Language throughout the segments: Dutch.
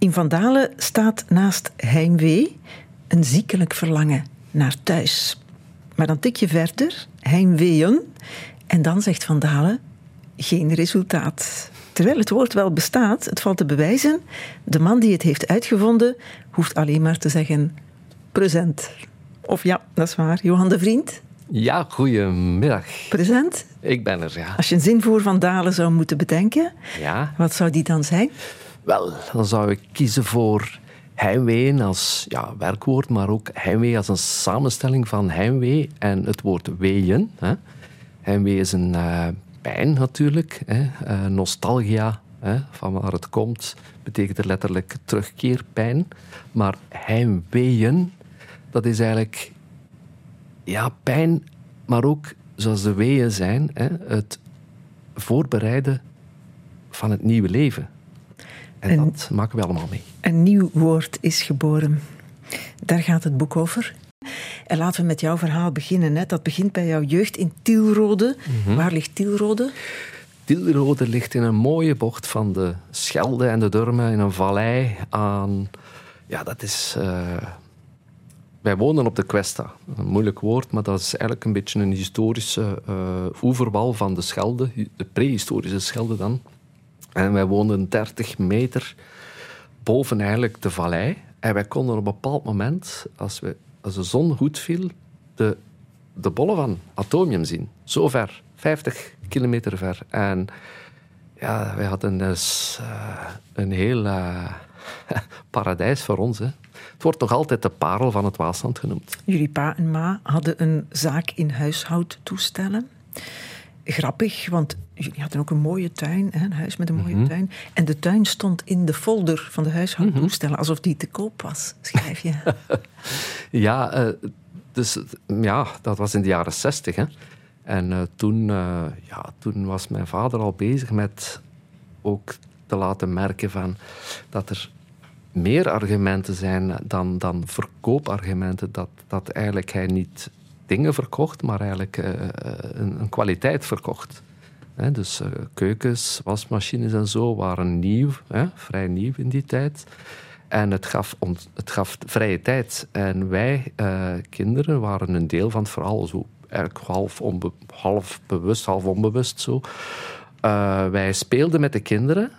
In Vandalen staat naast heimwee een ziekelijk verlangen naar thuis. Maar dan tik je verder, heimweeën, en dan zegt Vandalen geen resultaat. Terwijl het woord wel bestaat, het valt te bewijzen, de man die het heeft uitgevonden, hoeft alleen maar te zeggen present. Of ja, dat is waar. Johan de Vriend? Ja, goedemiddag. Present? Ik ben er, ja. Als je een zin voor Van Dalen zou moeten bedenken, ja. wat zou die dan zijn? Wel, dan zou ik kiezen voor heimwee als ja, werkwoord, maar ook heimwee als een samenstelling van heimwee en het woord weeën. Hè. Heimwee is een uh, pijn natuurlijk, hè. Uh, nostalgia, hè, van waar het komt, betekent er letterlijk terugkeerpijn. Maar heimweeën, dat is eigenlijk ja, pijn, maar ook zoals de weeën zijn, hè, het voorbereiden van het nieuwe leven. En, dat maken we allemaal mee. Een nieuw woord is geboren. Daar gaat het boek over. En laten we met jouw verhaal beginnen. Hè. Dat begint bij jouw jeugd in Tielrode. Mhm. Waar ligt Tielrode? Tielrode ligt in een mooie bocht van de Schelde en de Durme in een vallei aan. Ja, dat is. Uh, wij wonen op de Questa. Een moeilijk woord, maar dat is eigenlijk een beetje een historische uh, oeverwal van de Schelde. De prehistorische Schelde dan. En wij woonden 30 meter boven eigenlijk de vallei. En wij konden op een bepaald moment, als, we, als de zon goed viel, de, de bollen van Atomium zien. Zo ver, 50 kilometer ver. En ja, wij hadden dus uh, een heel uh, paradijs voor ons. Hè. Het wordt nog altijd de parel van het Waasland genoemd. Jullie pa en ma hadden een zaak in huishoudtoestellen grappig, want jullie hadden ook een mooie tuin, hè, een huis met een mooie mhm. tuin. En de tuin stond in de folder van de huishoudtoestellen, mhm. alsof die te koop was, schrijf je. ja, uh, dus, ja, dat was in de jaren zestig. En uh, toen, uh, ja, toen was mijn vader al bezig met ook te laten merken van dat er meer argumenten zijn dan, dan verkoopargumenten. Dat, dat eigenlijk hij niet dingen verkocht, maar eigenlijk uh, een, een, kwaliteit verkocht. dus uh, keukens, wasmachines en zo waren nieuw, vrij nieuw in die tijd. En het gaf, ons, het gaf vrije tijd. En wij, kinderen, waren een deel van het verhaal. Zo eigenlijk half, onbe half bewust, half onbewust zo. wij speelden met de kinderen.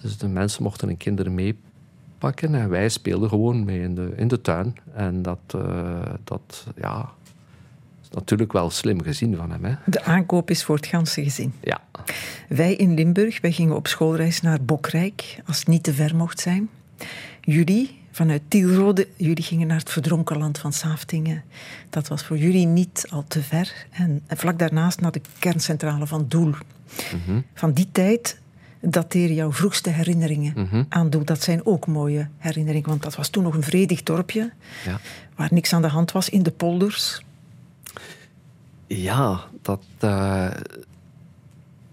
Dus de mensen mochten hun kinderen meepakken. En wij speelden gewoon mee in de, in de tuin. En dat, dat ja, natuurlijk wel slim gezien van hem. Hè. De aankoop is voor het ganse gezin. Ja. Wij in Limburg, wij gingen op schoolreis naar Bokrijk, als het niet te ver mocht zijn. Jullie, vanuit Tielrode, jullie gingen naar het verdronken land van Saaftingen. Dat was voor jullie niet al te ver. En, vlak daarnaast naar de kerncentrale van Doel. Mhm. Van die tijd dateren jouw vroegste herinneringen mm aan Doel. Dat zijn ook mooie herinneringen, want dat was toen nog een vredig dorpje, ja. waar niks aan de hand was in de polders. Ja, dat, uh,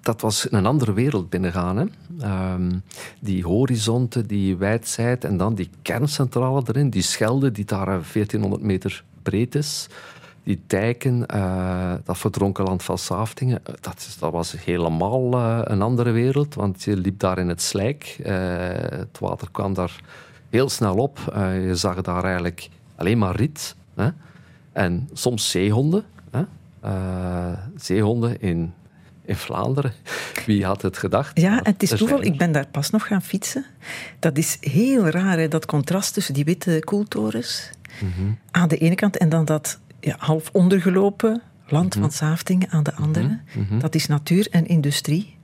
dat was een andere wereld binnengaan. Hè. Um, die horizonten, die wijdheid en dan die kerncentrale erin, die Schelde die daar 1400 meter breed is. Die dijken, uh, dat verdronken land van Saftingen, eh, dat, dat was helemaal een andere wereld, want je liep daar in het slijk. Het water kwam daar heel snel op. je zag daar eigenlijk alleen maar riet. Hè? En soms zeehonden. Hè? Uh, zeehonden in, in Vlaanderen. Wie had het gedacht? Ja, het is toeval. Ik ben daar pas nog gaan fietsen. Dat is heel raar, hè, dat contrast tussen die witte koeltorens mhm. aan de ene kant en dan dat ja, half ondergelopen land mhm. van Saaftingen aan de andere. Mhm. Dat is natuur en industrie.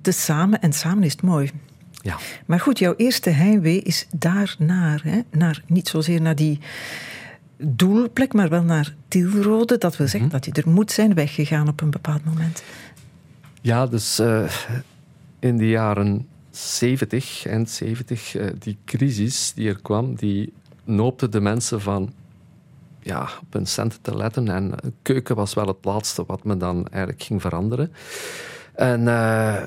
Dus samen en samen is het mooi. Ja. Maar goed, jouw eerste heimwee is daarnaar. Hè? Naar, niet zozeer naar die doelplek, maar wel naar Tielrode. Dat wil zeggen mhm. dat je er moet zijn weggegaan op een bepaald moment. Ja, dus uh, in de jaren 70 en 70, uh, die crisis die er kwam, die noopte de mensen van ja, op hun centen te letten. En keuken was wel het laatste wat me dan eigenlijk ging veranderen. En uh,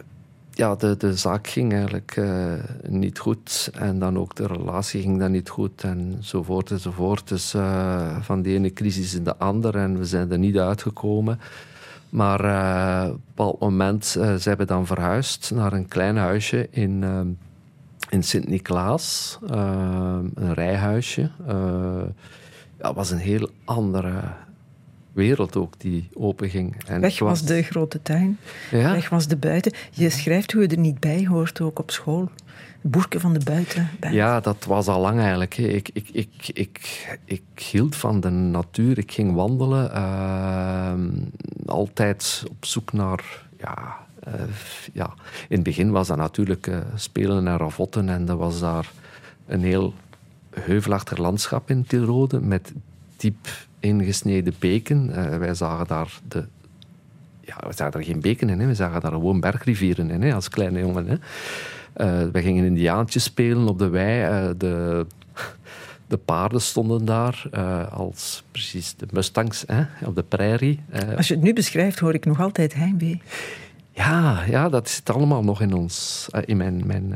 ja, de, de zaak ging eigenlijk uh, niet goed. En dan ook de relatie ging dan niet goed. Enzovoort enzovoort. Dus uh, van de ene crisis in de andere. En we zijn er niet uitgekomen. Maar uh, op een bepaald moment zijn we dan verhuisd naar een klein huisje in, in Sint-Niklaas, een rijhuisje. ja, was een heel andere wereld ook die openging. En Weg was de grote tuin, ja. weg was de buiten. Je schrijft hoe je er niet bij hoort, ook op school. Boerke van de buiten. Ja, dat was al lang eigenlijk. Ik, ik, ik, ik, ik hield van de natuur. Ik ging wandelen. Ehm, altijd op zoek naar... Ja, uh, ja. In het begin was dat natuurlijk uh, spelen en ravotten. En er was daar een heel heuvelachtig landschap in Tilrode. Met diep ingesneden beken. Uh, wij zagen daar de ja, we zagen daar geen beken in, hè. we zagen daar gewoon bergrivieren in hè, als kleine jongen. Hè. Uh, we gingen indiaantjes spelen op de wei. Uh, de, de paarden stonden daar uh, als precies de mustangs hè, op de prairie. Als je het nu beschrijft, hoor ik nog altijd heimwee. Ja, ja, dat zit allemaal nog in, ons, in mijn, mijn,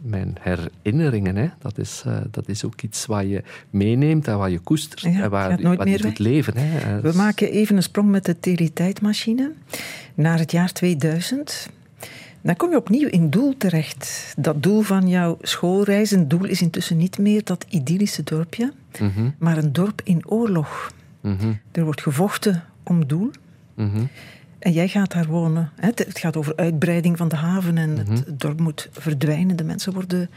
mijn herinneringen. Hè. Dat, is, dat is ook iets wat je meeneemt en wat je koestert en waar, wat je doet leven. Hè. We maken even een sprong met de teletijdmachine naar het jaar 2000. Dan kom je opnieuw in doel terecht. Dat doel van jouw schoolreis, een doel is intussen niet meer dat idyllische dorpje, mhm. maar een dorp in oorlog. Mhm. Er wordt gevochten om doel. Mhm. En jij gaat daar wonen. Het gaat over uitbreiding van de haven en het dorp moet verdwijnen. De mensen worden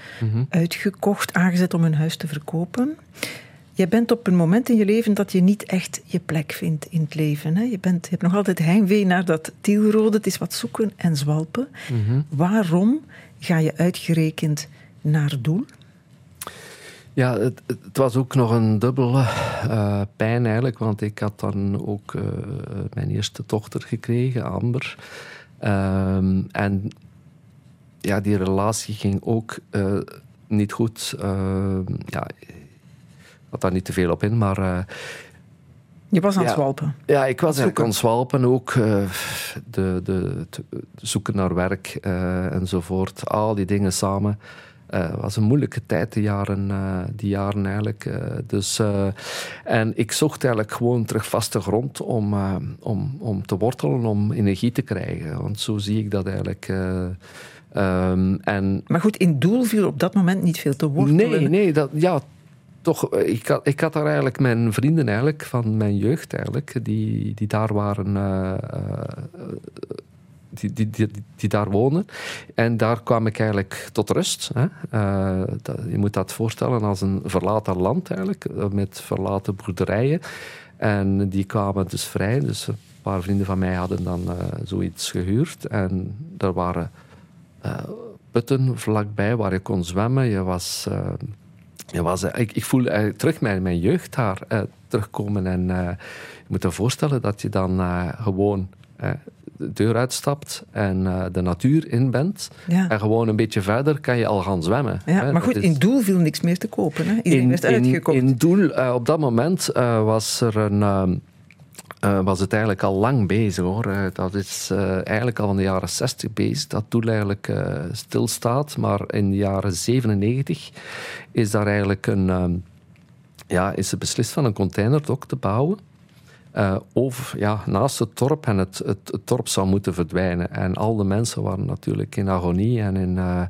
uitgekocht, aangezet om hun huis te verkopen. Je bent op een moment in je leven dat je niet echt je plek vindt in het leven. Hè? Je, bent, je hebt nog altijd heimwee naar dat tielrode. Het is wat zoeken en zwalpen. Mhm. Waarom ga je uitgerekend naar doel? Ja, het, het, was ook nog een dubbele uh, pijn eigenlijk, want ik had dan ook uh, mijn eerste dochter gekregen, Amber. Um, en ja, die relatie ging ook uh, niet goed. Ehm, ja, had daar niet te veel op in, maar... Je was aan het zwalpen? Ja, ik was eigenlijk aan het zwalpen ook. De, de, zoeken naar werk enzovoort. Al die dingen samen. Het was een moeilijke tijd, die jaren, die jaren eigenlijk. dus, en ik zocht eigenlijk gewoon terug vaste grond om, om, om te wortelen, om energie te krijgen. Want zo zie ik dat eigenlijk... Um, en maar goed, in doel viel op dat moment niet veel te wortelen. Nee, nee dat, ja, toch, eh, ik had, ik had daar eigenlijk mijn vrienden eigenlijk, van mijn jeugd eigenlijk, die, die daar waren, uh, die, die, die, daar wonen. En daar kwam ik eigenlijk tot rust. Hè. Dat, je moet dat voorstellen als een verlaten land eigenlijk, met verlaten boerderijen. En die kwamen dus vrij. Dus een paar vrienden van mij hadden dan zoiets gehuurd. En er waren putten vlakbij waar je kon zwemmen. Je was ja, was, ik, ik voel terug mijn, mijn jeugd daar terugkomen. En je moet je voorstellen dat je dan gewoon de deur uitstapt en de natuur in bent. En gewoon een beetje verder kan je al gaan zwemmen. Ja, maar goed, in Doel viel niks meer te kopen. Hè? Iedereen in, werd uitgekocht. In, in Doel, op dat moment was er een ehm, uh, was het eigenlijk al lang bezig hoor. Uh, dat is uh, eigenlijk al in de jaren 60 bezig. Dat doel eigenlijk stilstaat. Maar in de jaren 97 is daar eigenlijk een. Ehm, ja, is er beslist van een containerdok te bouwen. Uh, ja, naast het dorp en het, het, het, dorp zou moeten verdwijnen. En al de mensen waren natuurlijk in agonie en in, uh,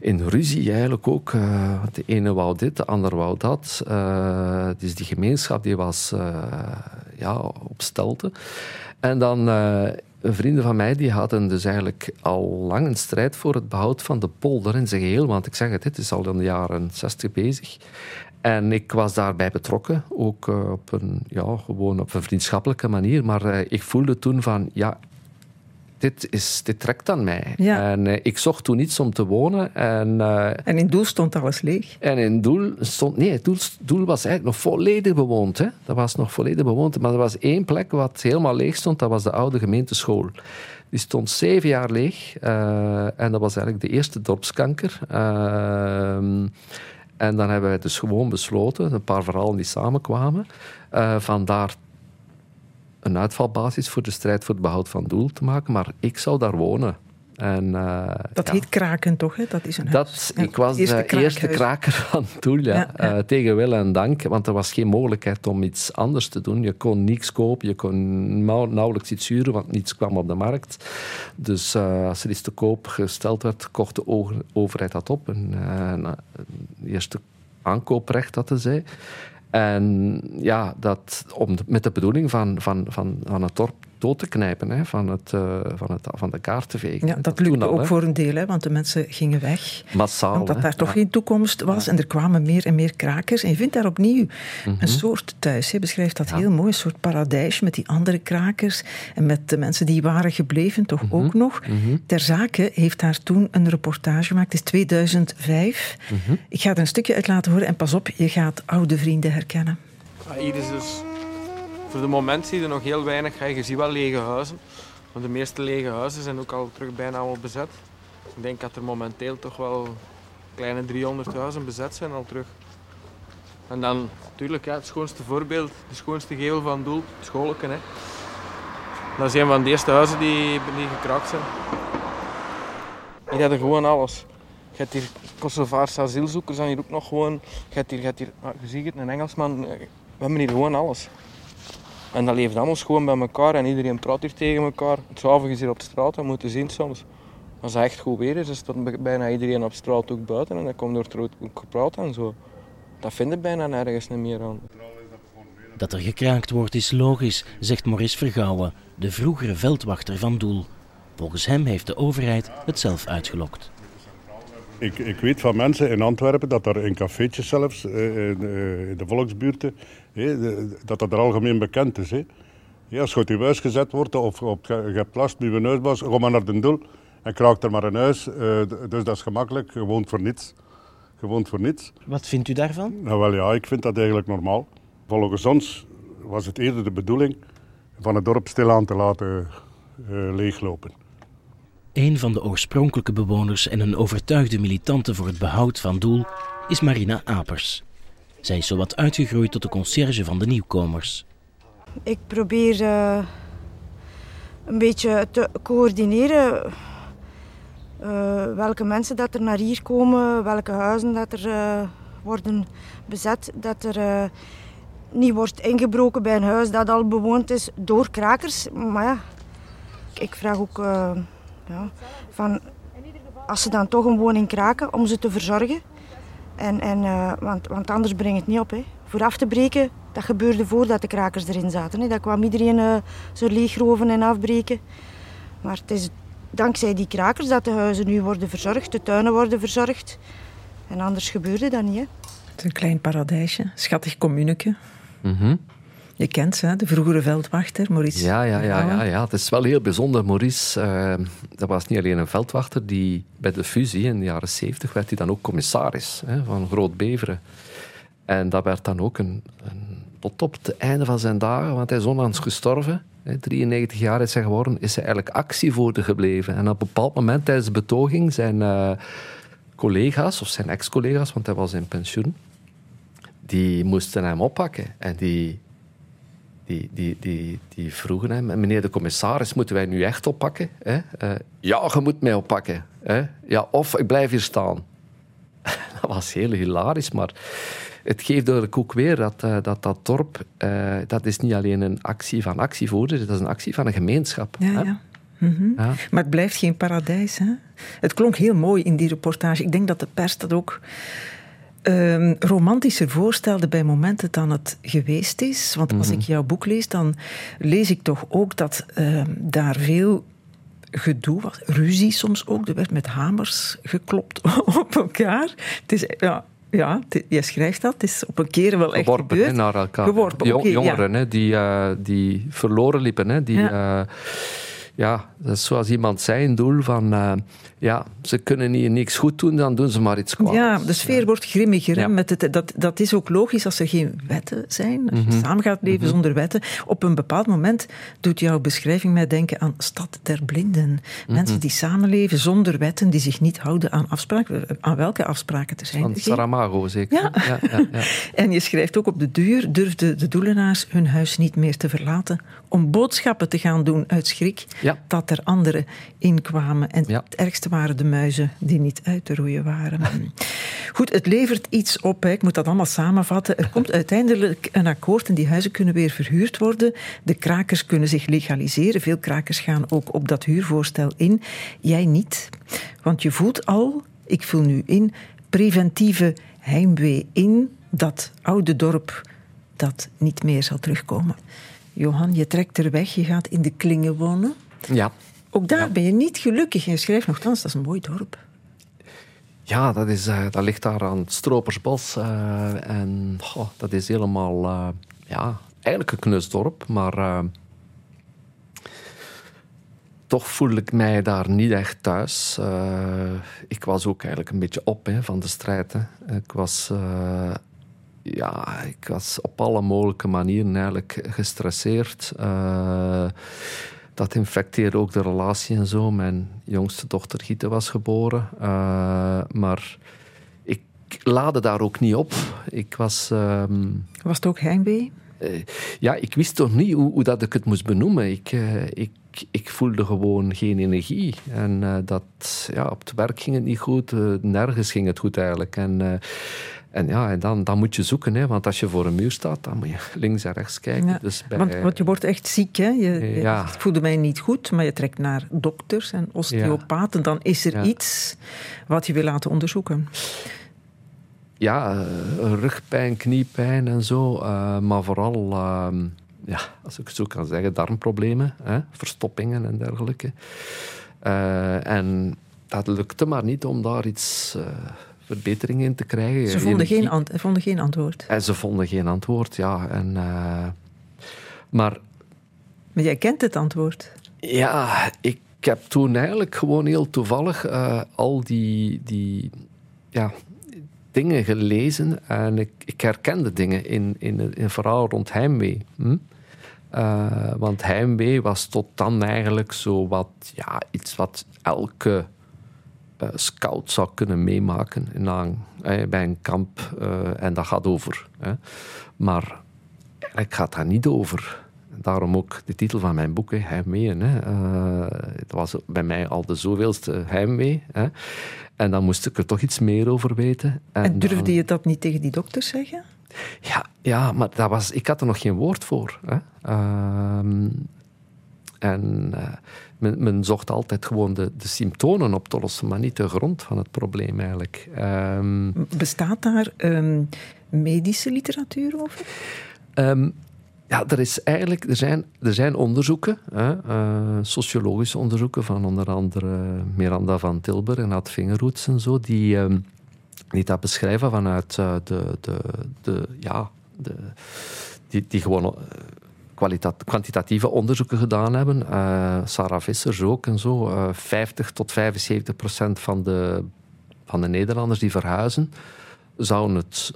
in ruzie eigenlijk ook. Uh, de ene wou dit, de ander wou dat. dus die gemeenschap die was ja, op stelte. En dan vrienden van mij die hadden dus eigenlijk al lang een strijd voor het behoud van de polder in zijn geheel. Want ik zeg het, dit is al in de jaren 60 bezig. En ik was daarbij betrokken, ook uh, op een, ja, gewoon op een vriendschappelijke manier. Maar uh, ik voelde toen van, ja, dit, is, dit trekt aan mij. Ja. En uh, ik zocht toen iets om te wonen. En, en in Doel stond alles leeg? En in Doel stond... Nee, Doel, Doel was eigenlijk nog volledig bewoond. Hè. Dat was nog volledig bewoond. Maar er was één plek wat helemaal leeg stond. Dat was de oude gemeenteschool. Die stond zeven jaar leeg. en dat was eigenlijk de eerste dorpskanker. En dan hebben wij dus gewoon besloten, een paar verhalen die samenkwamen, uh, van daar een uitvalbasis voor de strijd voor het behoud van doel te maken. Maar ik zou daar wonen. En, dat heet kraken toch? Hè? Dat is een dat, Ik was de eerste kraker van Doel, ja. ja, tegen wil en dank. Want er was geen mogelijkheid om iets anders te doen. Je kon niets kopen, je kon nauwelijks iets huren, want niets kwam op de markt. Dus als er iets te koop gesteld werd, kocht de overheid dat op. Een, een eerste aankooprecht, dat zij. En ja, dat om, met de bedoeling van, van, van, van het dorp dood te knijpen hè, van, het, uh, van, het, van de kaart te vegen. Ja, dat, lukte ook voor een deel, hè, want de mensen gingen weg. Massaal. Omdat daar toch geen toekomst was en er kwamen meer en meer krakers. En je vindt daar opnieuw een mhm. soort thuis. Je beschrijft dat heel mooi, een soort paradijs met die andere krakers en met de mensen die waren gebleven toch mhm. ook nog. Mhm. Ter zake heeft daar toen een reportage gemaakt. Het is 2005. Ik ga er een stukje uit laten horen en pas op, je gaat oude vrienden herkennen. Ah, hier is dus voor de moment zie je nog heel weinig. Je ziet wel lege huizen. Maar de meeste lege huizen zijn ook al terug bijna allemaal bezet. Ik denk dat er momenteel toch wel kleine 300 huizen bezet zijn al terug. En dan natuurlijk ja, het schoonste voorbeeld, de schoonste gevel van Doel, het. Hè. Dat is een van de eerste huizen die, die gekraakt zijn. Hier hebben gewoon alles. Je hebt hier Kosovaarse asielzoekers en hier ook nog gewoon. Je, hebt hier, je, hebt hier, ah, je ziet het, een Engelsman. We hebben hier gewoon alles. En dat leeft allemaal gewoon bij elkaar en iedereen praat hier tegen elkaar. Het avond is hier op straat, we moeten zien soms. Als het echt goed weer is, is staat bijna iedereen op straat ook buiten en dan komt door het ook gepraat en zo. Dat vind ik bijna nergens niet meer aan. Dat er gekraakt wordt is logisch, zegt Maurice Vergouwen, de vroegere veldwachter van Doel. Volgens hem heeft de overheid het zelf uitgelokt. Ik, ik weet van mensen in Antwerpen dat er in cafeetjes zelfs, eh, in, eh, in de volksbuurten, dat dat er algemeen bekend is. Ja, als je uit je huis gezet wordt of op, je hebt last met je neusbas, ga maar naar de doel en kraakt er maar een huis. Eh, dus dat is gemakkelijk, je woont voor niets. Je voor niets. Wat vindt u daarvan? Nou wel ja, ik vind dat eigenlijk normaal. Volgens ons was het eerder de bedoeling van het dorp stilaan te laten leeglopen. Een van de oorspronkelijke bewoners en een overtuigde militante voor het behoud van Doel is Marina Apers. Zij is zowat uitgegroeid tot de conciërge van de nieuwkomers. Ik probeer uh, een beetje te coördineren uh, welke mensen dat er naar hier komen, welke huizen dat er uh, worden bezet, dat er niet wordt ingebroken bij een huis dat al bewoond is door krakers. Maar ja, ik vraag ook ja, van, als ze dan toch een woning kraken, om ze te verzorgen. En, en, uh, want, want anders brengt het niet op. Hè. Voor af te breken, dat gebeurde voordat de krakers erin zaten. Hè. Dat kwam iedereen uh, zo leegroven en afbreken. Maar het is dankzij die krakers dat de huizen nu worden verzorgd, de tuinen worden verzorgd. En anders gebeurde dat niet. Hè. Het is een klein paradijsje, schattig communeke. Mm je kent ze, de vroegere veldwachter, Maurice. Ja, ja, ja, ja, ja, het is wel heel bijzonder. Maurice, uh, dat was niet alleen een veldwachter, die bij de fusie in de jaren 70 werd hij dan ook commissaris hè, van Groot Beveren. En dat werd dan ook een, een, tot op het einde van zijn dagen, want hij is onlangs gestorven. Hè, 93 jaar is hij geworden, is hij eigenlijk actievoerder gebleven. En op een bepaald moment tijdens de betoging zijn uh, collega's, of zijn ex-collega's, want hij was in pensioen, die moesten hem oppakken. En die die, die, die, die vroegen hem, meneer de commissaris, moeten wij nu echt oppakken? Hè? Uh, ja, je moet mij oppakken. Hè? Ja, of ik blijf hier staan. dat was heel hilarisch, maar het geeft ook weer dat uh, dat, dat dorp, uh, dat is niet alleen een actie van actievoerders, dat is een actie van een gemeenschap. Ja, ja. Mm ja. Maar het blijft geen paradijs. Hè? Het klonk heel mooi in die reportage. Ik denk dat de pers dat ook um, romantischer voorstelde bij momenten dan het geweest is. Want als mhm. ik jouw boek lees, dan lees ik toch ook dat uh, daar veel gedoe was. Ruzie soms ook. Er werd met hamers geklopt op elkaar. Het is, ja, ja, je schrijft dat. Het is op een keer wel echt Geworpen, gebeurd. naar elkaar. Geworpen, Jongeren ja. die, uh, die verloren liepen. Die, ja. Uh, ja, dat is zoals iemand zei, een doel van... Uh, ja, ze kunnen hier niks goed doen, dan doen ze maar iets kwaad. Ja, de sfeer wordt grimmiger. Ja. Met het, dat, dat is ook logisch als er geen wetten zijn. Als je -hmm. samen gaat leven -hmm. zonder wetten. Op een bepaald moment doet jouw beschrijving mij denken aan Stad der Blinden. -hmm. Mensen die samenleven zonder wetten, die zich niet houden aan afspraken. Aan welke afspraken er zijn? Van Saramago, zeker. Ja. Ja, ja, ja. en je schrijft ook op de duur durfden de doelenaars hun huis niet meer te verlaten om boodschappen te gaan doen uit schrik dat er anderen inkwamen. En het ergste waren de muizen die niet uit te roeien waren. Goed, het levert iets op. Hè. Ik moet dat allemaal samenvatten. Er komt uiteindelijk een akkoord en die huizen kunnen weer verhuurd worden. De krakers kunnen zich legaliseren. Veel krakers gaan ook op dat huurvoorstel in. Jij niet. Want je voelt al, ik vul nu in, preventieve heimwee in dat oude dorp dat niet meer zal terugkomen. Johan, je trekt er weg, je gaat in de klingen wonen. Ja. Ook daar ben je niet gelukkig. Je schrijft nogthans, dat is een mooi dorp. Ja, dat, is, uh, dat ligt daar aan het Stropersbos. Uh, en dat is helemaal, uh, ja, eigenlijk een knusdorp. Maar toch voel ik mij daar niet echt thuis. ik was ook eigenlijk een beetje op hè, van de strijd. Hè. Ik was ja, ik was op alle mogelijke manieren eigenlijk gestresseerd. Uh, dat infecteerde ook de relatie en zo. Mijn jongste dochter Gitte was geboren. Uh, maar ik laadde daar ook niet op. Ik was... Um, was het ook heimwee? Uh, ja, ik wist toch niet hoe, hoe, dat ik het moest benoemen. Ik, ik, ik voelde gewoon geen energie. En dat, ja, op het werk ging het niet goed. nergens ging het goed eigenlijk. En en ja, en dan, dan moet je zoeken, hè, want als je voor een muur staat, dan moet je links en rechts kijken. dus bij, want, want, je wordt echt ziek, hè? Je, ja. Ik voelde mij niet goed, maar je trekt naar dokters en osteopaten. Dan is er iets wat je wil laten onderzoeken. Ja, uh, rugpijn, kniepijn en zo. Uh, maar vooral, uh, ja, als ik het zo kan zeggen, darmproblemen, hè, verstoppingen en dergelijke. Eh, en dat lukte maar niet om daar iets verbetering in te krijgen. Ze vonden, geen, vonden geen antwoord. En ze vonden geen antwoord, ja. En, uh, maar... Maar jij kent het antwoord. Ja, ik heb toen eigenlijk gewoon heel toevallig uh, al die, die ja, dingen gelezen en ik, ik herkende dingen in, in, in verhaal rond heimwee. Hm? Uh, want heimwee was tot dan eigenlijk zo wat, ja, iets wat elke scout zou kunnen meemaken in bij een kamp. Uh, en dat gaat over. Hè. Maar eigenlijk gaat dat niet over. Daarom ook de titel van mijn boek, hè, Heimwee. Hè. Uh, het was bij mij al de zoveelste heimwee. Hè. En dan moest ik er toch iets meer over weten. En, en durfde je dat niet tegen die dokter zeggen? Ja, ja maar dat was, ik had er nog geen woord voor. Hè. Uh, en uh, men, men, zocht altijd gewoon de, de, symptomen op te lossen, maar niet de grond van het probleem eigenlijk. Um, Bestaat daar um, medische literatuur over? Um, ja, er, is eigenlijk, er, zijn, er zijn onderzoeken, hè, uh, sociologische onderzoeken van onder andere Miranda van Tilburg en Ad Vingerhoets en zo, die, die dat beschrijven vanuit uh, de, de, de, ja, de, die, die gewoon kwantitatieve onderzoeken gedaan hebben. Uh, Sarah Vissers ook en zo. Uh, eh, 50 tot 75 procent van de, van de Nederlanders die verhuizen zouden het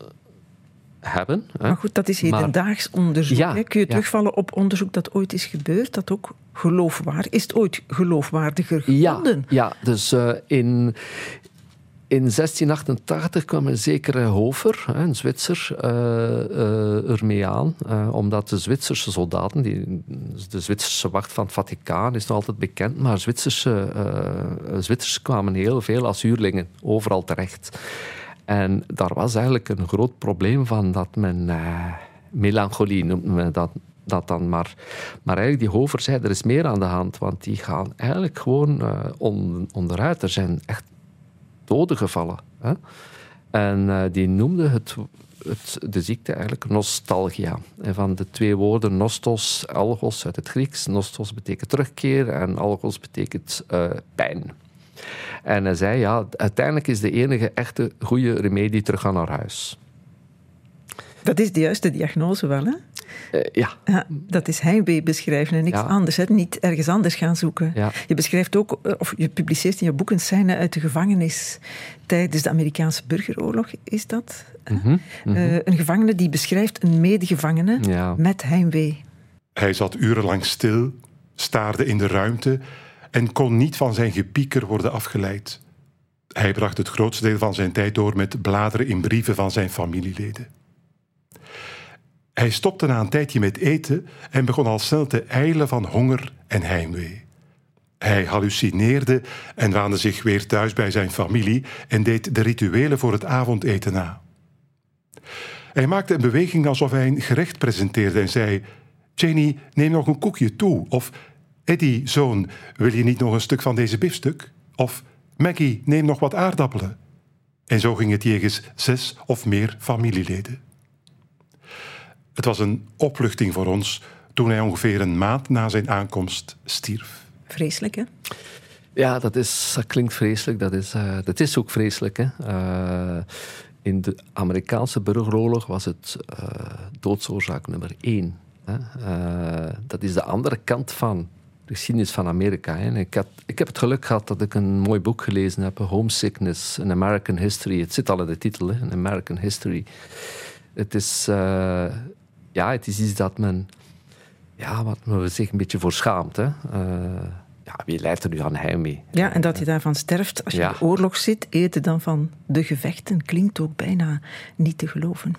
hebben. Maar goed, dat is hedendaags onderzoek. Ja, Kun je terugvallen op onderzoek dat ooit is gebeurd, dat ook geloofwaardig is? het ooit geloofwaardiger gevonden? Ja, ja dus uh, in, in 1688 kwam een zekere Hofer, een Zwitser, uh, uh, ermee aan. Uh, omdat de Zwitserse soldaten, die, de Zwitserse wacht van het Vaticaan is nog altijd bekend, maar Zwitserse, Zwitsers kwamen heel veel als huurlingen overal terecht. En daar was eigenlijk een groot probleem van dat men melancholie noemt men dat, dat dan maar. Maar eigenlijk die Hover zei, er is meer aan de hand, want die gaan eigenlijk gewoon on, onderuit. Er zijn echt doden gevallen. Hè? En uh, die noemde het, het, de ziekte eigenlijk nostalgia. En van de twee woorden nostos, algos uit het Grieks. Nostos betekent terugkeer en algos betekent uh, pijn. En hij zei, ja, uiteindelijk is de enige echte goede remedie teruggaan naar huis. Dat is de juiste diagnose wel, hè? Uh, ja. ja. Dat is heimwee beschrijven en niks anders. Hè? Niet ergens anders gaan zoeken. Ja. Je beschrijft ook, eh, of je publiceert in je boek een scène uit de gevangenis tijdens de Amerikaanse burgeroorlog, is dat? Mm -hmm, een gevangene die beschrijft een medegevangene ja. met heimwee. Hij zat urenlang stil, staarde in de ruimte en kon niet van zijn gepieker worden afgeleid. Hij bracht het grootste deel van zijn tijd door met bladeren in brieven van zijn familieleden. Hij stopte na een tijdje met eten en begon al snel te eilen van honger en heimwee. Hij hallucineerde en waande zich weer thuis bij zijn familie en deed de rituelen voor het avondeten na. Hij maakte een beweging alsof hij een gerecht presenteerde en zei: Jenny, neem nog een koekje toe. Of Eddie, zoon, wil je niet nog een stuk van deze biefstuk? Of Maggie, neem nog wat aardappelen. En zo ging het jegens zes of meer familieleden. Het was een opluchting voor ons toen hij ongeveer een maand na zijn aankomst stierf. Vreselijk, hè? Ja, dat, is, dat klinkt vreselijk. Dat is, uh, dat is ook vreselijk. Hè? Uh, in de Amerikaanse burgeroorlog was het uh, doodsoorzaak nummer één. Hè? dat is de andere kant van de geschiedenis van Amerika. Hè? Ik, had, ik heb het geluk gehad dat ik een mooi boek gelezen heb, Homesickness, An American History. Het zit al in de titel, hè? An American History. Het is, ja, het is iets dat men ja, wat men zich een beetje voor schaamt. Hè? Uh, ja, wie leidt er nu aan heimwee? Ja, en dat je daarvan sterft als je ja. in de oorlog zit, eten dan van de gevechten, klinkt ook bijna niet te geloven.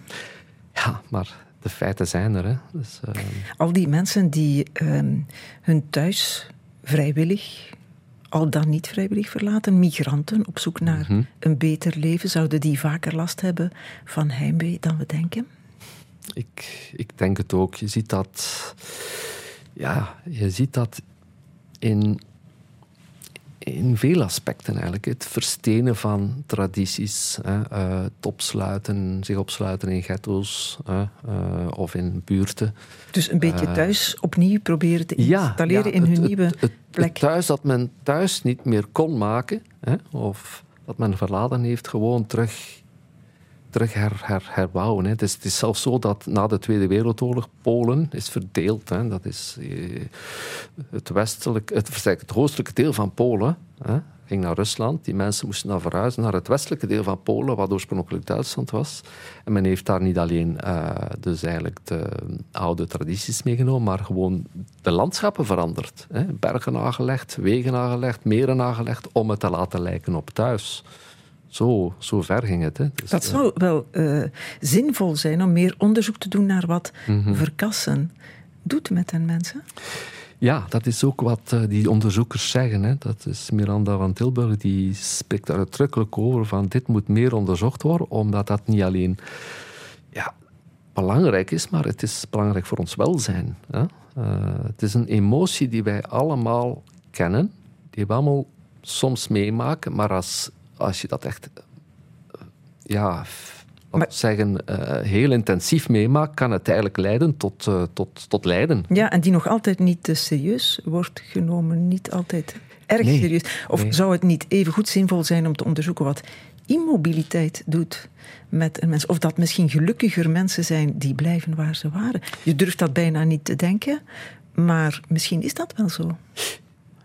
Ja, maar de feiten zijn er. Hè? Dus, uh... Al die mensen die uh, hun thuis vrijwillig, al dan niet vrijwillig verlaten, migranten op zoek naar mm -hmm. een beter leven, zouden die vaker last hebben van heimwee dan we denken? Ik, ik denk het ook. Je ziet dat, ja, je ziet dat in, in veel aspecten eigenlijk. Het verstenen van tradities, hè, uh, het opsluiten, zich opsluiten in ghetto's uh, uh, of in buurten. Dus een beetje thuis opnieuw proberen te installeren ja, ja, in hun het, nieuwe het, het, plek. thuis dat men thuis niet meer kon maken, hè, of dat men verlaten heeft, gewoon terug terug her, her, herbouwen. Hè. Het, is, het is zelfs zo dat na de Tweede Wereldoorlog Polen is verdeeld. Hè. Dat is eh, het, westelijk, het, het oostelijke deel van Polen hè, ging naar Rusland. Die mensen moesten dan verhuizen naar het westelijke deel van Polen, wat oorspronkelijk Duitsland was. En men heeft daar niet alleen uh, dus eigenlijk de oude tradities meegenomen, maar gewoon de landschappen veranderd. Hè. Bergen aangelegd, wegen aangelegd, meren aangelegd, om het te laten lijken op thuis. Zo, zo ver ging het. Hè. Dus, dat zou wel uh, zinvol zijn om meer onderzoek te doen naar wat mm -hmm. verkassen doet met hen mensen. Ja, dat is ook wat uh, die onderzoekers zeggen. Hè. Dat is Miranda van Tilburg, die spreekt daar uitdrukkelijk over van dit moet meer onderzocht worden, omdat dat niet alleen ja, belangrijk is, maar het is belangrijk voor ons welzijn. Hè. Uh, het is een emotie die wij allemaal kennen, die we allemaal soms meemaken, maar als als je dat echt, ja, maar, zeggen, uh, heel intensief meemaakt, kan het eigenlijk leiden tot, uh, tot, tot lijden. Ja, en die nog altijd niet te serieus wordt genomen, niet altijd erg nee, serieus. Of nee. zou het niet even goed zinvol zijn om te onderzoeken wat immobiliteit doet met een mens? Of dat misschien gelukkiger mensen zijn die blijven waar ze waren? Je durft dat bijna niet te denken, maar misschien is dat wel zo.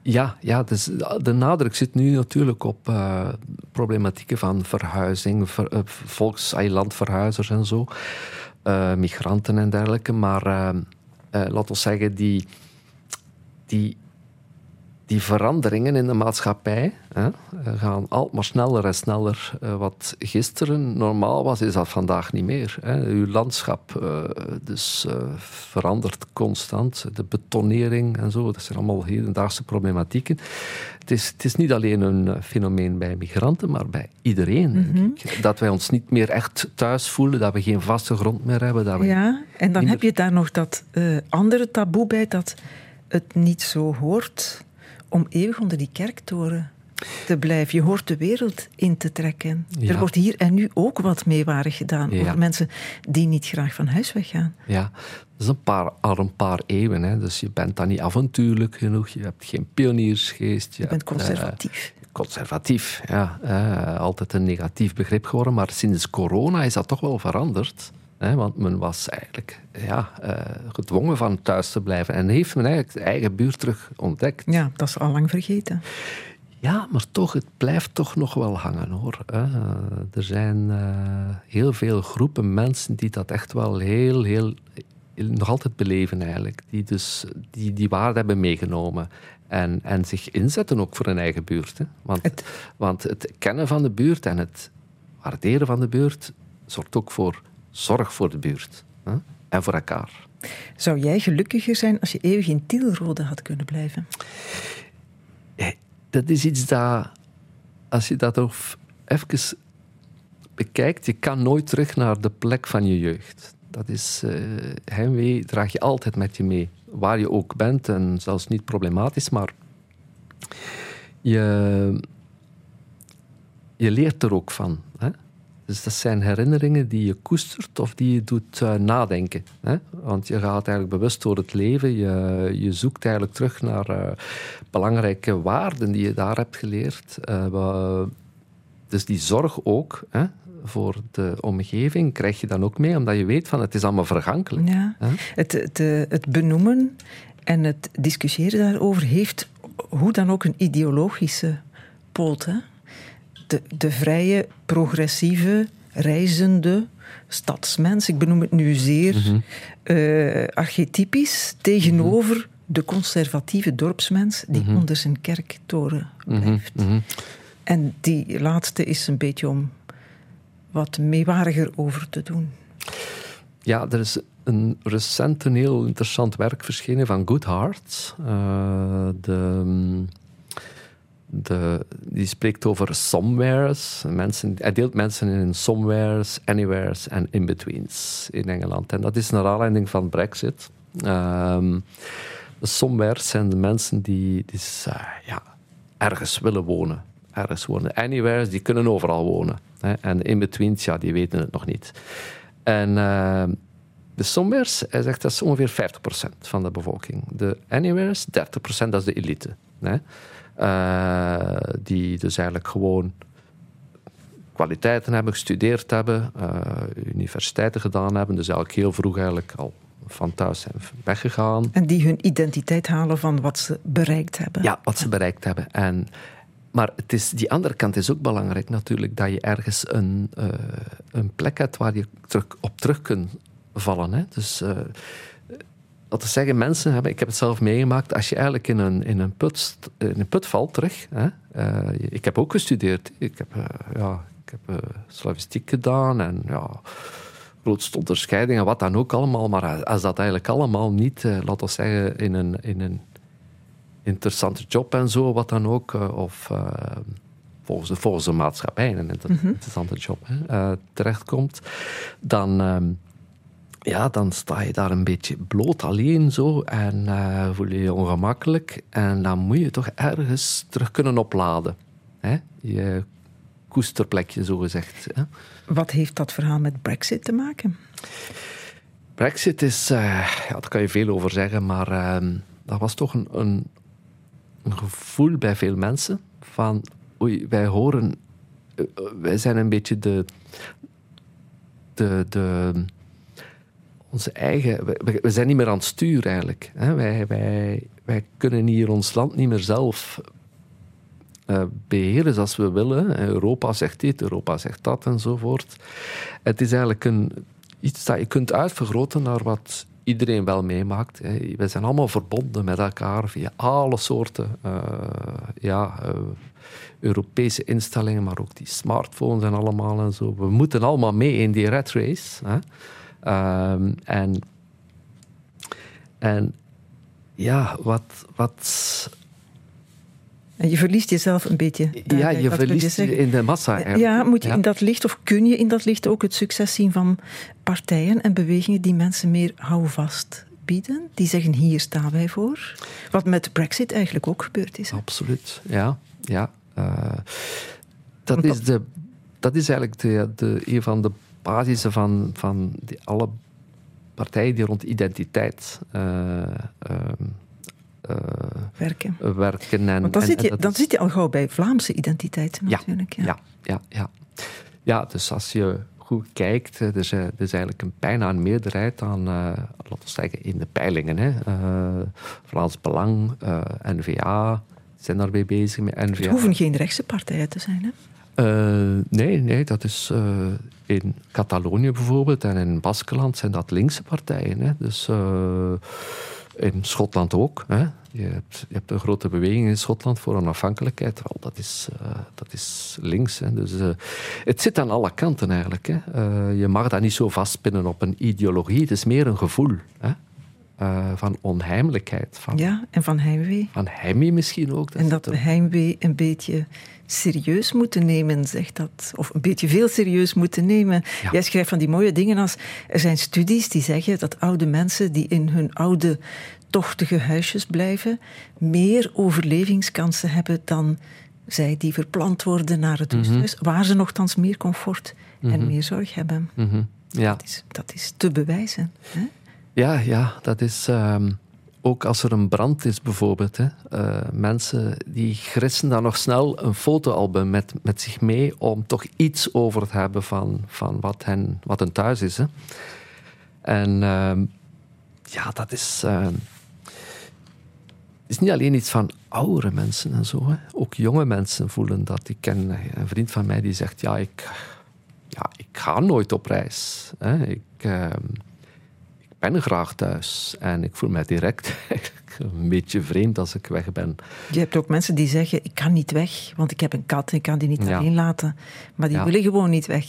Ja, ja dus de nadruk zit nu natuurlijk op uh, problematieken van verhuizing, ver, uh, en zo, migranten en dergelijke. Maar laten we zeggen, die, die, die veranderingen in de maatschappij hè, gaan altijd maar sneller en sneller. wat gisteren normaal was, is dat vandaag niet meer. Hè. Uw landschap dus, verandert constant. De betonering en zo, dat zijn allemaal hedendaagse problematieken. Het is, het is niet alleen een fenomeen bij migranten, maar bij iedereen. Mm -hmm. Dat wij ons niet meer echt thuis voelen, dat we geen vaste grond meer hebben. Dat we ja, en dan heb meer... je daar nog dat uh, andere taboe bij, dat het niet zo hoort om eeuwig onder die kerktoren te blijven. Je hoort de wereld in te trekken. Ja. Er wordt hier en nu ook wat meewarig gedaan ja. over mensen die niet graag van huis weggaan. Ja, dat is een paar, al een paar eeuwen. Hè. Dus je bent dan niet avontuurlijk genoeg, je hebt geen pioniersgeest. Je, je bent conservatief. Uh, conservatief, ja. Uh, altijd een negatief begrip geworden. Maar sinds corona is dat toch wel veranderd. Hè, want men was eigenlijk ja, uh, gedwongen van thuis te blijven. En heeft men eigenlijk de eigen buurt terug ontdekt. Ja, dat is al lang vergeten. Ja, maar toch, het blijft toch nog wel hangen hoor. Er zijn uh, heel veel groepen mensen die dat echt wel heel, heel, nog altijd beleven eigenlijk. Die dus die, die waarde hebben meegenomen. En, en zich inzetten ook voor hun eigen buurt. Hè. Want, het... want het kennen van de buurt en het waarderen van de buurt zorgt ook voor zorg voor de buurt. Hè. En voor elkaar. Zou jij gelukkiger zijn als je eeuwig in Tielrode had kunnen blijven? dat is iets dat, als je dat even bekijkt, je kan nooit terug naar de plek van je jeugd. Dat is, uh, heimwee draag je altijd met je mee. Waar je ook bent, en zelfs niet problematisch, maar je, je leert er ook van. Dus dat zijn herinneringen die je koestert of die je doet uh, nadenken. Hè? Want je gaat eigenlijk bewust door het leven. Je, je zoekt eigenlijk terug naar uh, belangrijke waarden die je daar hebt geleerd. Uh, dus die zorg ook hè, voor de omgeving krijg je dan ook mee, omdat je weet van het is allemaal vergankelijk. Ja. Het, het, het benoemen en het discussiëren daarover heeft hoe dan ook een ideologische poot. Hè? De, de vrije, progressieve, reizende stadsmens, ik benoem het nu zeer mm archetypisch, tegenover mhm. de conservatieve dorpsmens die mhm. onder zijn kerktoren mhm. blijft. En die laatste is een beetje om wat meewariger over te doen. Ja, er is een recent een heel interessant werk verschenen van Goodhart. Uh, de, de, die spreekt over somewheres. Mensen, hij deelt mensen in somewheres, anywheres en in-betweens in Engeland. En dat is naar aanleiding van Brexit. Um, de somewheres zijn de mensen die, die uh, ja, ergens willen wonen. Ergens wonen. Anywheres, die kunnen overal wonen. Hè. En in-betweens, ja, die weten het nog niet. En... Uh, de somewheres, hij zegt dat is ongeveer 50% van de bevolking. De anywheres, 30%, dat is de elite. Hè? Uh, die dus eigenlijk gewoon kwaliteiten hebben, gestudeerd hebben, uh, universiteiten gedaan hebben, dus eigenlijk heel vroeg eigenlijk al van thuis zijn weggegaan. En die hun identiteit halen van wat ze bereikt hebben. Ja, wat ze bereikt hebben. En, maar het is, die andere kant is ook belangrijk natuurlijk, dat je ergens een, uh, een plek hebt waar je terug, op terug kunt vallen. Hè? Dus dat zeggen, mensen hebben, ik heb het zelf meegemaakt, als je eigenlijk in een, in een, put, in een put valt terug. Hè? Uh, ik heb ook gestudeerd. Ik heb, uh, ja, ik heb slavistiek gedaan en ja, grootste onderscheidingen, wat dan ook allemaal. Maar als dat eigenlijk allemaal niet, laten we zeggen, in een, in een interessante job en zo, wat dan ook, of volgens de, volgens de maatschappij een mhm. interessante job hè, terechtkomt, dan ehm, ja, dan sta je daar een beetje bloot alleen zo en uh, voel je je ongemakkelijk. En dan moet je toch ergens terug kunnen opladen. Hè? Je koesterplekje, zo gezegd. Hè? Wat heeft dat verhaal met Brexit te maken? Brexit is, uh, ja, daar kan je veel over zeggen, maar uh, dat was toch een, een, een, gevoel bij veel mensen van, oei, wij horen, eh, wij zijn een beetje de, de, de onze eigen. We, zijn niet meer aan het sturen eigenlijk. Wij, wij, wij kunnen hier ons land niet meer zelf uh, beheren zoals we willen. Europa zegt dit, Europa zegt dat enzovoort. Het is eigenlijk een, iets dat je kunt uitvergroten naar wat iedereen wel meemaakt. We zijn allemaal verbonden met elkaar via alle soorten uh, ja, uh, Europese instellingen, maar ook die smartphones en allemaal en zo. We moeten allemaal mee in die red race. Hè. Um, en, en ja, wat, wat. En je verliest jezelf een beetje. Ja, je verliest je in de massa. Ja, moet je in dat licht, of kun je in dat licht ook het succes zien van partijen en bewegingen die mensen meer houvast bieden? Die zeggen: hier staan wij voor. Wat met Brexit eigenlijk ook gebeurd is. Absoluut, ja. ja. Uh, dat, is de, dat is eigenlijk de, de, een van de basis van, van die, alle partijen die rond identiteit uh, werken. werken en, Want dan, zit, je, dan zit je al gauw bij Vlaamse identiteit natuurlijk. Ja, ja, ja. ja, ja. dus als je goed kijkt, er is, er is eigenlijk een, bijna een meerderheid aan, laten we zeggen, in de peilingen. Hè. Vlaams Belang, N-VA, zijn daarmee bezig met NVA. Het hoeven geen rechtse partijen te zijn, hè? Uh, nee, nee, dat is uh, in Catalonië bijvoorbeeld en in Baskeland zijn dat linkse partijen. Hè. Dus uh, in Schotland ook. Hè. Je, hebt, je hebt een grote beweging in Schotland voor onafhankelijkheid. Wel, dat, is, dat is links. Hè. Dus, het zit aan alle kanten eigenlijk. Hè. je mag dat niet zo vastpinnen op een ideologie. Het is meer een gevoel. Hè. Eh, van onheimelijkheid. Van, Ja, en van heimwee. van heimwee misschien ook. En dat we heimwee een beetje serieus moeten nemen, zegt dat. Of een beetje veel serieus moeten nemen. Ja. Jij schrijft van die mooie dingen als... Er zijn studies die zeggen dat oude mensen die in hun oude, tochtige huisjes blijven... meer overlevingskansen hebben dan zij die verplant worden naar het rusthuis... waar ze nogthans meer comfort en meer zorg hebben. Mhm. Ja. Dat, is, dat is te bewijzen. Hè? Ja, ja, dat is ehm, ook als er een brand is bijvoorbeeld. Hè, eh, mensen die grissen dan nog snel een fotoalbum met, met zich mee om toch iets over te hebben van, van wat, hen, wat hun thuis is. Hè. En ehm, ja, dat is, ehm, is niet alleen iets van oudere mensen en zo. Hè. Ook jonge mensen voelen dat. Ik ken een vriend van mij die zegt, ja, ik, ja, ik ga nooit op reis. Ik ben graag thuis en ik voel mij direct een beetje vreemd als ik weg ben. Je hebt ook mensen die zeggen, ik kan niet weg, want ik heb een kat en ik kan die niet Ja. alleen laten. Maar die Ja. willen gewoon niet weg.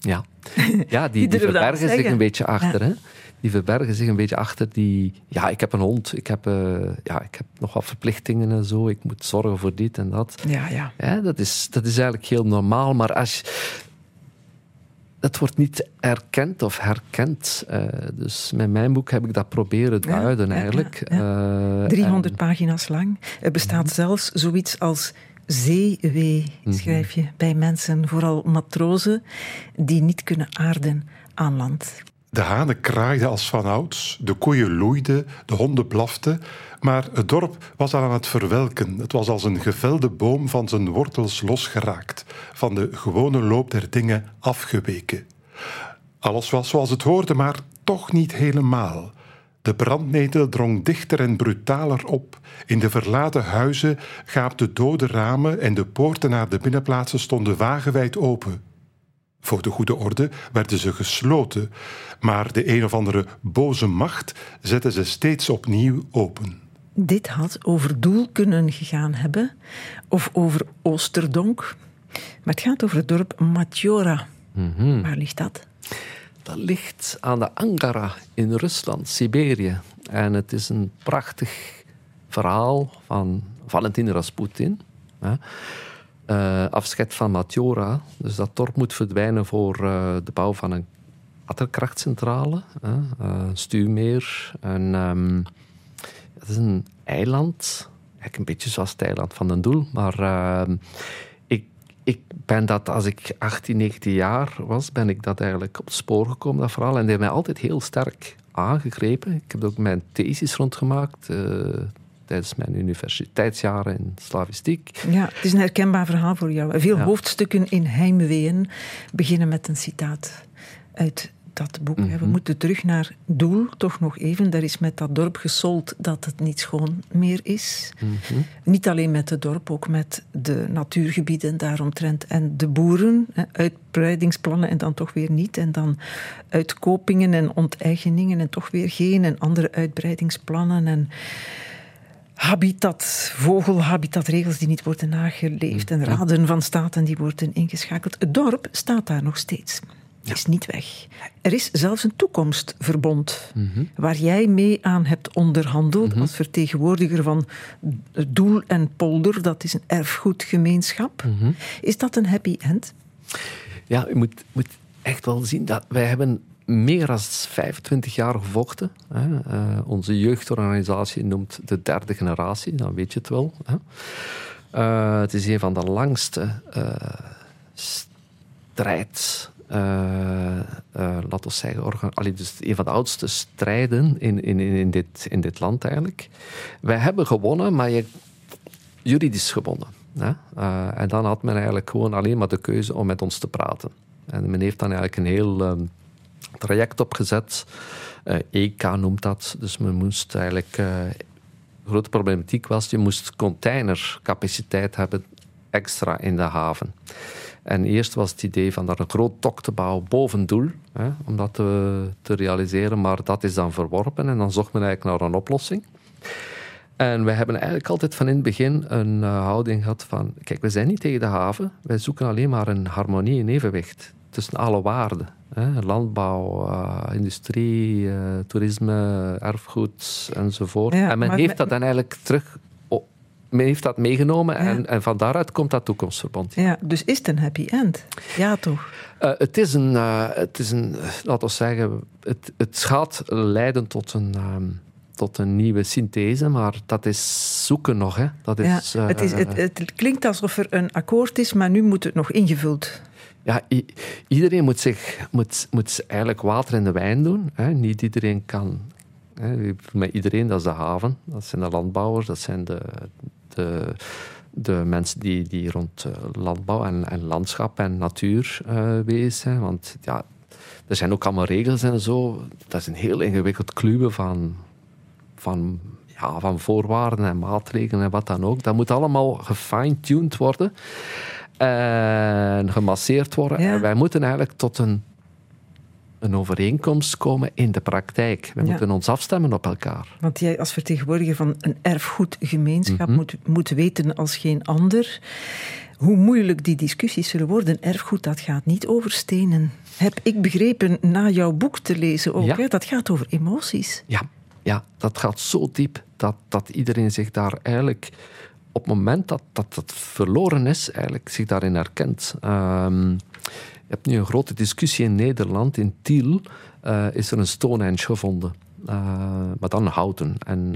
Ja, ja die, verbergen zich een beetje achter. Hè? Die verbergen zich een beetje achter die... Ja, ik heb een hond, ik heb, eh, ja, ik heb nog wat verplichtingen en zo, ik moet zorgen voor dit en dat. Ja, ja. Ja, dat, is, dat is eigenlijk heel normaal, maar als je... Het wordt niet erkend of herkend. Eh, dus met mijn boek heb ik dat proberen Ja, duiden ja, eigenlijk. ja, Eh, 300 en- pagina's lang. Er bestaat zelfs zoiets als zeewee, schrijf je, bij mensen, vooral matrozen, die niet kunnen aarden aan land. De hanen kraaiden als vanouds, de koeien loeiden, de honden blaften, maar het dorp was al aan het verwelken. Het was als een gevelde boom van zijn wortels losgeraakt, van de gewone loop der dingen afgeweken. Alles was zoals het hoorde, maar toch niet helemaal. De brandnetel drong dichter en brutaler op. In de verlaten huizen gaapten dode ramen en de poorten naar de binnenplaatsen stonden wagenwijd open. Voor de goede orde werden ze gesloten, maar de een of andere boze macht zette ze steeds opnieuw open. Dit had over Doel kunnen gegaan hebben, of over Oosterdonk. Maar het gaat over het dorp Matjora. Mhm. Waar ligt dat? Dat ligt aan de Angara in Rusland, Siberië. En het is een prachtig verhaal van Valentin Rasputin. Hè. Eh, afscheid van Matjora. Dus dat dorp moet verdwijnen voor eh, de bouw van een waterkrachtcentrale. Hè. Eh, een stuwmeer. En, ehm, het is een eiland. Eigenlijk een beetje zoals het eiland van den Doel. Maar ehm, ik, ik ben dat, als ik 18, 19 jaar was, ben ik dat eigenlijk op het spoor gekomen, dat verhaal. En die heeft mij altijd heel sterk aangegrepen. Ik heb ook mijn thesis rondgemaakt eh, tijdens mijn universiteitsjaren in slavistiek. Ja, het is een herkenbaar verhaal voor jou. Veel Ja. hoofdstukken in Heimween beginnen met een citaat uit dat boek. We Mhm. moeten terug naar Doel, toch nog even. Daar is met dat dorp gesold dat het niet schoon meer is. Mhm. Niet alleen met het dorp, ook met de natuurgebieden daaromtrent en de boeren. Hè, uitbreidingsplannen en dan toch weer niet. En dan uitkopingen en onteigeningen en toch weer geen. En andere uitbreidingsplannen en habitat, vogelhabitatregels die niet worden nageleefd. En raden van staten die worden ingeschakeld. Het dorp staat daar nog steeds. Is niet weg. Er is zelfs een toekomstverbond waar jij mee aan hebt onderhandeld als vertegenwoordiger van Doel en Polder. Dat is een erfgoedgemeenschap. Is dat een happy end? Ja, je moet, moet echt wel zien dat wij hebben meer dan 25 jaar gevochten. Hè. Eh, onze jeugdorganisatie noemt de derde generatie, dan weet je het wel. Hè. Eh, het is een van de langste eh strijd. Eh, eh, laten we zeggen, allee, dus een van de oudste strijden in, in, in, dit, in dit land eigenlijk. Wij hebben gewonnen, maar je, juridisch gewonnen. Eh, en dan had men eigenlijk gewoon alleen maar de keuze om met ons te praten. En men heeft dan eigenlijk een heel ehm, traject opgezet. EK noemt dat. Dus men moest eigenlijk... de grote problematiek was, je moest containercapaciteit hebben extra in de haven. En eerst was het idee van daar een groot dok te bouwen boven Doel, hè, om dat te, te realiseren, maar dat is dan verworpen en dan zocht men eigenlijk naar een oplossing. En we hebben eigenlijk altijd van in het begin een eh, houding gehad van, kijk, we zijn niet tegen de haven, wij zoeken alleen maar een harmonie en evenwicht tussen alle waarden. Hè? Landbouw, uh, industrie, uh, toerisme, erfgoed enzovoort. Ja, en men heeft dat dan eigenlijk terug... men heeft dat meegenomen Ja. en, en van daaruit komt dat toekomstverband. Ja, dus is het een happy end? Ja, toch? Eh, het is een, eh, het is een eh, laten we zeggen, het, het gaat leiden tot een, ehm, tot een nieuwe synthese, maar dat is zoeken nog. Hè. Dat Ja, is, eh, het, is, het, het klinkt alsof er een akkoord is, maar nu moet het nog ingevuld. ja, iedereen moet, zich, moet, moet eigenlijk water in de wijn doen. Hè. Niet iedereen kan. Hè. Met iedereen, dat is de haven, dat zijn de landbouwers, dat zijn de, de, de mensen die, die rond eh, landbouw en, en landschap en natuur eh bezig zijn. Want ja, er zijn ook allemaal regels en zo. Dat is een heel ingewikkeld kluwen van, van, ja, van voorwaarden en maatregelen en wat dan ook. Dat moet allemaal gefine-tuned worden en gemasseerd worden. Ja. En wij moeten eigenlijk tot een, een overeenkomst komen in de praktijk. We Ja. moeten ons afstemmen op elkaar. Want jij als vertegenwoordiger van een erfgoedgemeenschap Mhm. moet, moet weten als geen ander hoe moeilijk die discussies zullen worden. Erfgoed, dat gaat niet over stenen. Heb ik begrepen na jouw boek te lezen ook. Ja. Hè? Dat gaat over emoties. Ja, ja, dat gaat zo diep dat, dat iedereen zich daar eigenlijk op het moment dat dat, dat verloren is, eigenlijk zich daarin herkent. Ehm, je hebt nu een grote discussie in Nederland. In Tiel eh, is er een Stonehenge gevonden, Eh, maar dan houten. En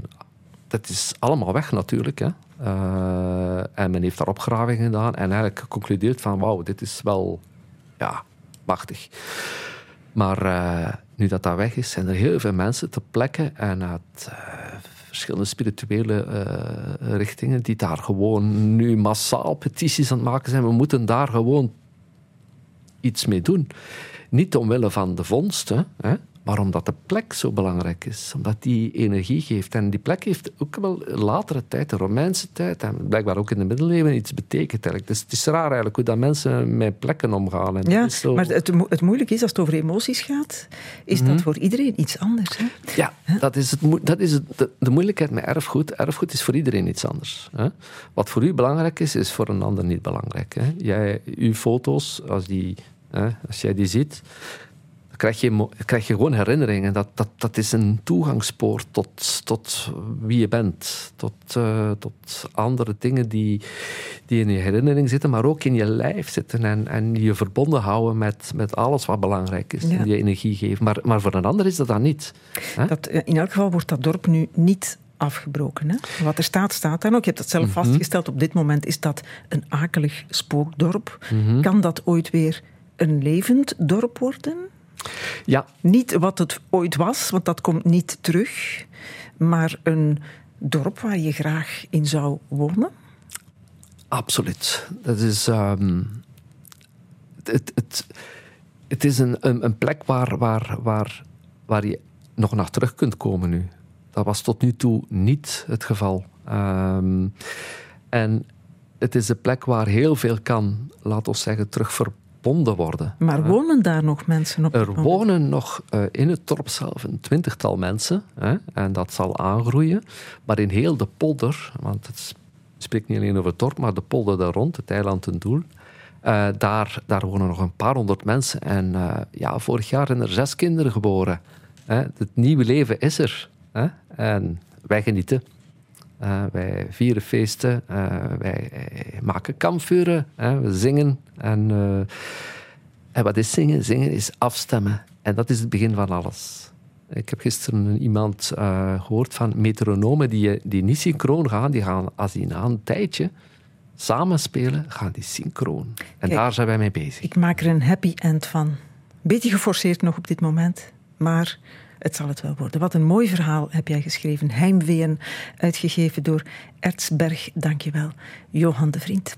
dat is allemaal weg natuurlijk. Hè. Eh, en men heeft daar opgravingen gedaan en eigenlijk geconcludeerd van wauw, dit is wel ja, machtig. Maar nu dat dat weg is, zijn er heel veel mensen te plekken en uit verschillende spirituele richtingen die daar gewoon nu massaal petities aan het maken zijn. We moeten daar gewoon iets mee doen. Niet omwille van de vondsten, hè, maar omdat de plek zo belangrijk is. Omdat die energie geeft. En die plek heeft ook wel latere tijd, de Romeinse tijd, en blijkbaar ook in de middeleeuwen, iets betekend. Eigenlijk. Dus het is raar eigenlijk hoe dat mensen met plekken omgaan. En Ja, zo- maar het, mo- het moeilijke is, als het over emoties gaat, is Mhm. dat voor iedereen iets anders. Hè? Ja, dat is, het, dat is het, de, de moeilijkheid met erfgoed. Erfgoed is voor iedereen iets anders. Hè? Wat voor u belangrijk is, is voor een ander niet belangrijk. Hè? Jij, uw foto's, als, die, hè, als jij die ziet, krijg je, krijg je gewoon herinneringen. Dat, dat, dat is een toegangspoort tot, tot wie je bent. Tot, eh, tot andere dingen die, die in je herinnering zitten, maar ook in je lijf zitten. En, en je verbonden houden met, met alles wat belangrijk is. Ja. En je energie geven. Maar, maar voor een ander is dat dan niet. Hè? Dat, eh, in elk geval wordt dat dorp nu niet afgebroken. Hè? Wat er staat, staat dan ook. Je hebt het zelf Mhm. vastgesteld. Op dit moment is dat een akelig spookdorp. Mhm. Kan dat ooit weer een levend dorp worden? Ja, Niet wat het ooit was, want dat komt niet terug. Maar een dorp waar je graag in zou wonen? absoluut. Dat is, ehm, het, het, het is een, een, plek waar, waar, waar, waar je nog naar terug kunt komen nu. Dat was tot nu toe niet het geval. Ehm, en het is een plek waar heel veel kan, laten we zeggen, terug verbonden worden. Maar wonen daar nog mensen op? Er wonen nog eh, in het dorp zelf een twintigtal mensen. Hè, en dat zal aangroeien. Maar in heel de polder, want het spreekt niet alleen over het dorp, maar de polder daar rond, het eiland ten Doel. eh, daar, daar wonen nog een paar honderd mensen. En eh, ja, vorig jaar zijn er zes kinderen geboren. Hè. Het nieuwe leven is er. Hè. En wij genieten. Eh, wij vieren feesten. eh, wij eh, maken kampvuren. hè, we zingen. En... en wat is zingen? Zingen is afstemmen. En dat is het begin van alles. Ik heb gisteren iemand eh, gehoord van metronomen die, die niet synchroon gaan. Die gaan, als die na een tijdje samen spelen, gaan die synchroon. En Kijk. daar zijn wij mee bezig. Ik maak er een happy end van. Beetje geforceerd nog op dit moment, maar het zal het wel worden. Wat een mooi verhaal heb jij geschreven. Heimween, uitgegeven door Ertsberg. Dank je wel, Johan de Vriend.